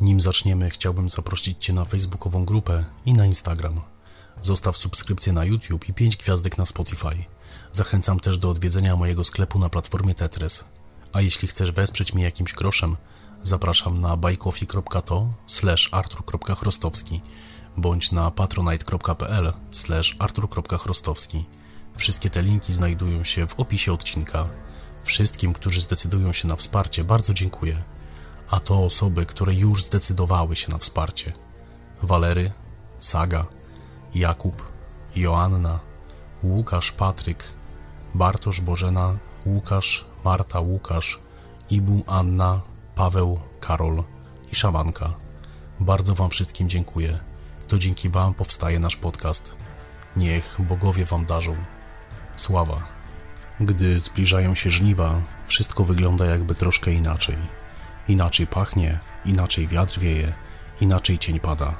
Nim zaczniemy, chciałbym zaprosić Cię na facebookową grupę i na Instagram. Zostaw subskrypcję na YouTube i 5 gwiazdek na Spotify. Zachęcam też do odwiedzenia mojego sklepu na platformie Tetris. A jeśli chcesz wesprzeć mnie jakimś groszem, zapraszam na buycoffee.to slash artur.chrostowski bądź na patronite.pl slash artur.chrostowski. Wszystkie te linki znajdują się w opisie odcinka. Wszystkim, którzy zdecydują się na wsparcie, bardzo dziękuję. A to osoby, które już zdecydowały się na wsparcie. Walery, Saga, Jakub, Joanna, Łukasz, Patryk, Bartosz, Bożena, Łukasz, Marta, Łukasz, Ibu, Anna, Paweł, Karol i Szamanka. Bardzo Wam wszystkim dziękuję. To dzięki Wam powstaje nasz podcast. Niech bogowie Wam darzą. Sława. Gdy zbliżają się żniwa, wszystko wygląda jakby troszkę inaczej. Inaczej pachnie, inaczej wiatr wieje, inaczej cień pada.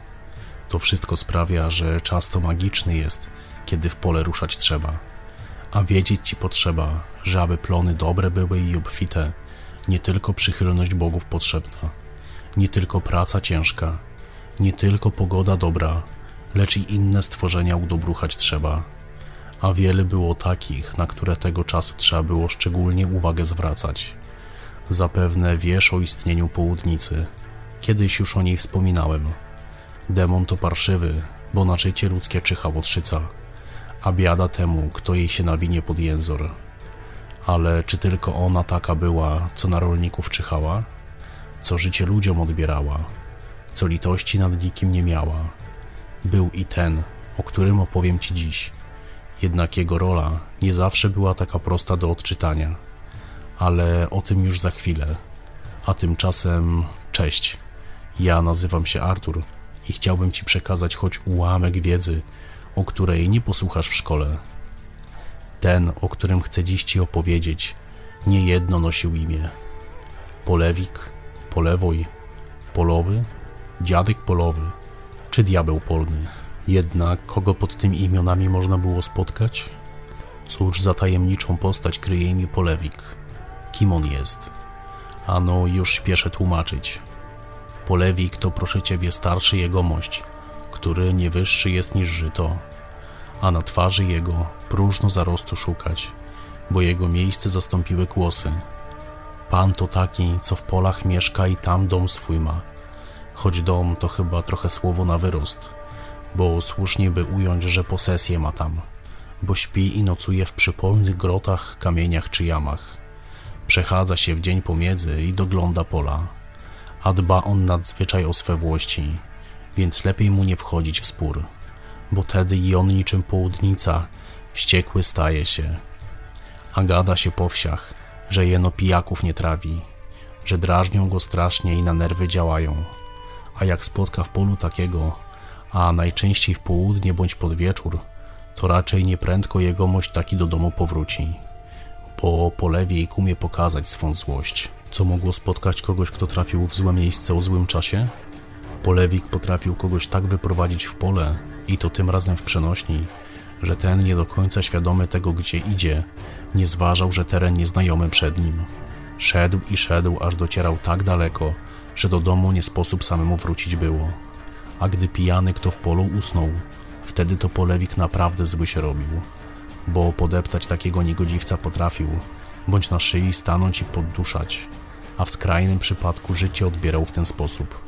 To wszystko sprawia, że czas to magiczny jest, kiedy w pole ruszać trzeba. A wiedzieć ci potrzeba, że aby plony dobre były i obfite, nie tylko przychylność bogów potrzebna, nie tylko praca ciężka, nie tylko pogoda dobra, lecz i inne stworzenia udobruchać trzeba. A wiele było takich, na które tego czasu trzeba było szczególnie uwagę zwracać. Zapewne wiesz o istnieniu południcy. Kiedyś już o niej wspominałem. Demon to parszywy, bo na życie ludzkie czyha łotrzyca, a biada temu, kto jej się nawinie pod jęzor. Ale czy tylko ona taka była, co na rolników czyhała? Co życie ludziom odbierała? Co litości nad nikim nie miała? Był i ten, o którym opowiem Ci dziś. Jednak jego rola nie zawsze była taka prosta do odczytania. Ale o tym już za chwilę. A tymczasem cześć. Ja nazywam się Artur i chciałbym Ci przekazać choć ułamek wiedzy, o której nie posłuchasz w szkole. Ten, o którym chcę dziś Ci opowiedzieć, niejedno nosił imię. Polewik, Polewoj, Polowy, Dziadek Polowy czy Diabeł Polny. Jednak kogo pod tymi imionami można było spotkać? Cóż za tajemniczą postać kryje imię Polewik? Kim on jest? Ano, już śpieszę tłumaczyć. Polewik to proszę Ciebie starszy jegomość, który nie wyższy jest niż żyto, a na twarzy jego próżno zarostu szukać, bo jego miejsce zastąpiły kłosy. Pan to taki, co w polach mieszka i tam dom swój ma. Choć dom to chyba trochę słowo na wyrost, bo słusznie by ująć, że posesję ma tam, bo śpi i nocuje w przypolnych grotach, kamieniach czy jamach. Przechadza się w dzień pomiędzy i dogląda pola, a dba on nadzwyczaj o swe włości, więc lepiej mu nie wchodzić w spór, bo tedy i on niczym południca wściekły staje się, a gada się po wsiach, że jeno pijaków nie trawi, że drażnią go strasznie i na nerwy działają, a jak spotka w polu takiego, a najczęściej w południe bądź pod wieczór, to raczej nieprędko jegomość taki do domu powróci, bo polewie i kumie pokazać swą złość. Co mogło spotkać kogoś, kto trafił w złe miejsce o złym czasie? Polewik potrafił kogoś tak wyprowadzić w pole, i to tym razem w przenośni, że ten nie do końca świadomy tego, gdzie idzie, nie zważał, że teren nieznajomy przed nim. Szedł i szedł, aż docierał tak daleko, że do domu nie sposób samemu wrócić było. A gdy pijany kto w polu usnął, wtedy to polewik naprawdę zły się robił, bo podeptać takiego niegodziwca potrafił, bądź na szyi stanąć i podduszać, a w skrajnym przypadku życie odbierał w ten sposób.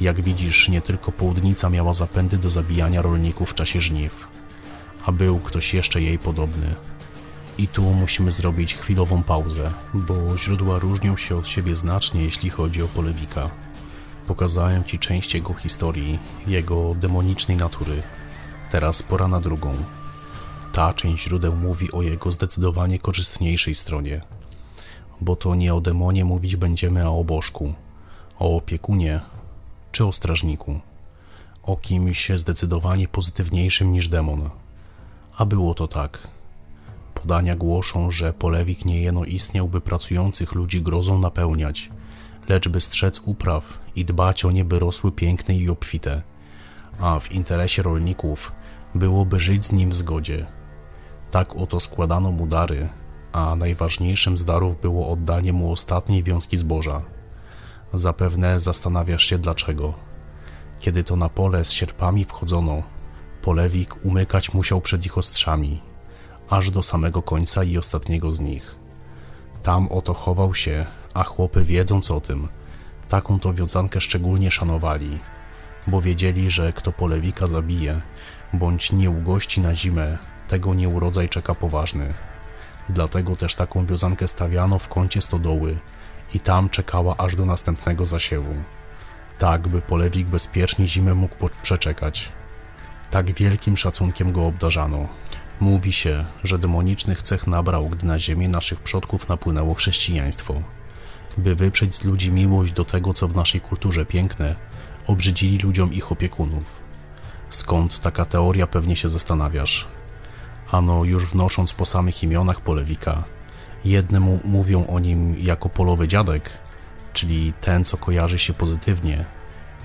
Jak widzisz, nie tylko południca miała zapędy do zabijania rolników w czasie żniw, a był ktoś jeszcze jej podobny. I tu musimy zrobić chwilową pauzę, bo źródła różnią się od siebie znacznie, jeśli chodzi o Polewika. Pokazałem Ci część jego historii, jego demonicznej natury. Teraz pora na drugą. Ta część źródeł mówi o jego zdecydowanie korzystniejszej stronie. Bo to nie o demonie mówić będziemy, a o bożku, o opiekunie czy o strażniku, o kimś zdecydowanie pozytywniejszym niż demon. A było to tak. Podania głoszą, że polewik niejeno istniał, by pracujących ludzi grozą napełniać, lecz by strzec upraw i dbać o nie, by rosły piękne i obfite, a w interesie rolników byłoby żyć z nim w zgodzie. Tak oto składano mu dary, a najważniejszym z darów było oddanie mu ostatniej wiązki zboża. Zapewne zastanawiasz się dlaczego. Kiedy to na pole z sierpami wchodzono, polewik umykać musiał przed ich ostrzami, aż do samego końca i ostatniego z nich. Tam oto chował się, a chłopy wiedząc o tym, taką to wiązankę szczególnie szanowali, bo wiedzieli, że kto polewika zabije, bądź nie ugości na zimę, tego nieurodzaj czeka poważny. Dlatego też taką wiązankę stawiano w kącie stodoły i tam czekała aż do następnego zasiewu. Tak, by polewik bezpiecznie zimę mógł przeczekać. Tak wielkim szacunkiem go obdarzano. Mówi się, że demonicznych cech nabrał, gdy na ziemię naszych przodków napłynęło chrześcijaństwo. By wyprzeć z ludzi miłość do tego, co w naszej kulturze piękne, obrzydzili ludziom ich opiekunów. Skąd taka teoria pewnie się zastanawiasz? Ano, już wnosząc po samych imionach polewika, jednemu mówią o nim jako polowy dziadek, czyli ten, co kojarzy się pozytywnie,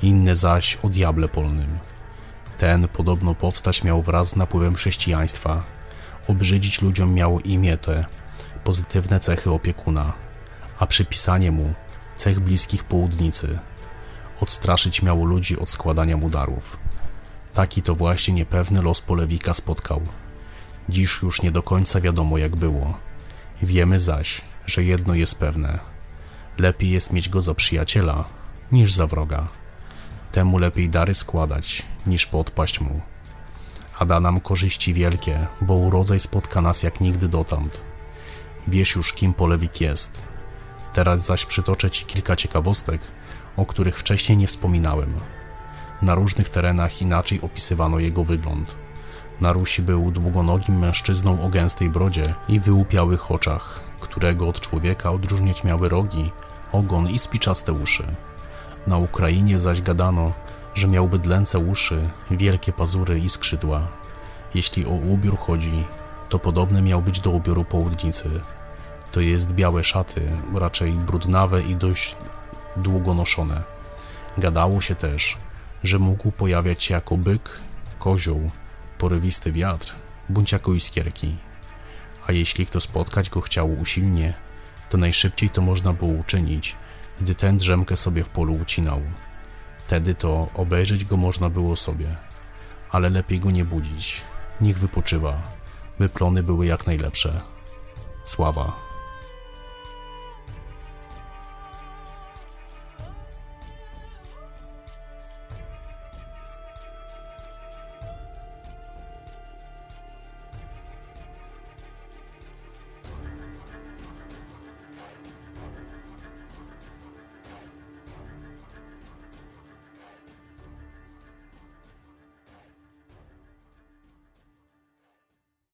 inne zaś o diable polnym. Ten podobno powstać miał wraz z napływem chrześcijaństwa, obrzydzić ludziom miało imię te, pozytywne cechy opiekuna, a przypisanie mu cech bliskich południcy. Odstraszyć miało ludzi od składania mu darów. Taki to właśnie niepewny los polewika spotkał. Dziś już nie do końca wiadomo jak było. Wiemy zaś, że jedno jest pewne. Lepiej jest mieć go za przyjaciela, niż za wroga. Temu lepiej dary składać, niż podpaść mu. A da nam korzyści wielkie, bo urodzaj spotka nas jak nigdy dotąd. Wiesz już, kim polewik jest. Teraz zaś przytoczę Ci kilka ciekawostek, o których wcześniej nie wspominałem. Na różnych terenach inaczej opisywano jego wygląd. Na Rusi był długonogim mężczyzną o gęstej brodzie i wyłupiałych oczach, którego od człowieka odróżniać miały rogi, ogon i spiczaste uszy. Na Ukrainie zaś gadano, że miał bydlęce uszy, wielkie pazury i skrzydła. Jeśli o ubiór chodzi, to podobny miał być do ubioru południcy. To jest białe szaty, raczej brudnawe i dość długo noszone. Gadało się też, że mógł pojawiać się jako byk, kozioł, porywisty wiatr, jako iskierki. A jeśli kto spotkać go chciał usilnie, to najszybciej to można było uczynić, gdy ten drzemkę sobie w polu ucinał. Wtedy to obejrzeć go można było sobie, ale lepiej go nie budzić. Niech wypoczywa, by plony były jak najlepsze. Sława.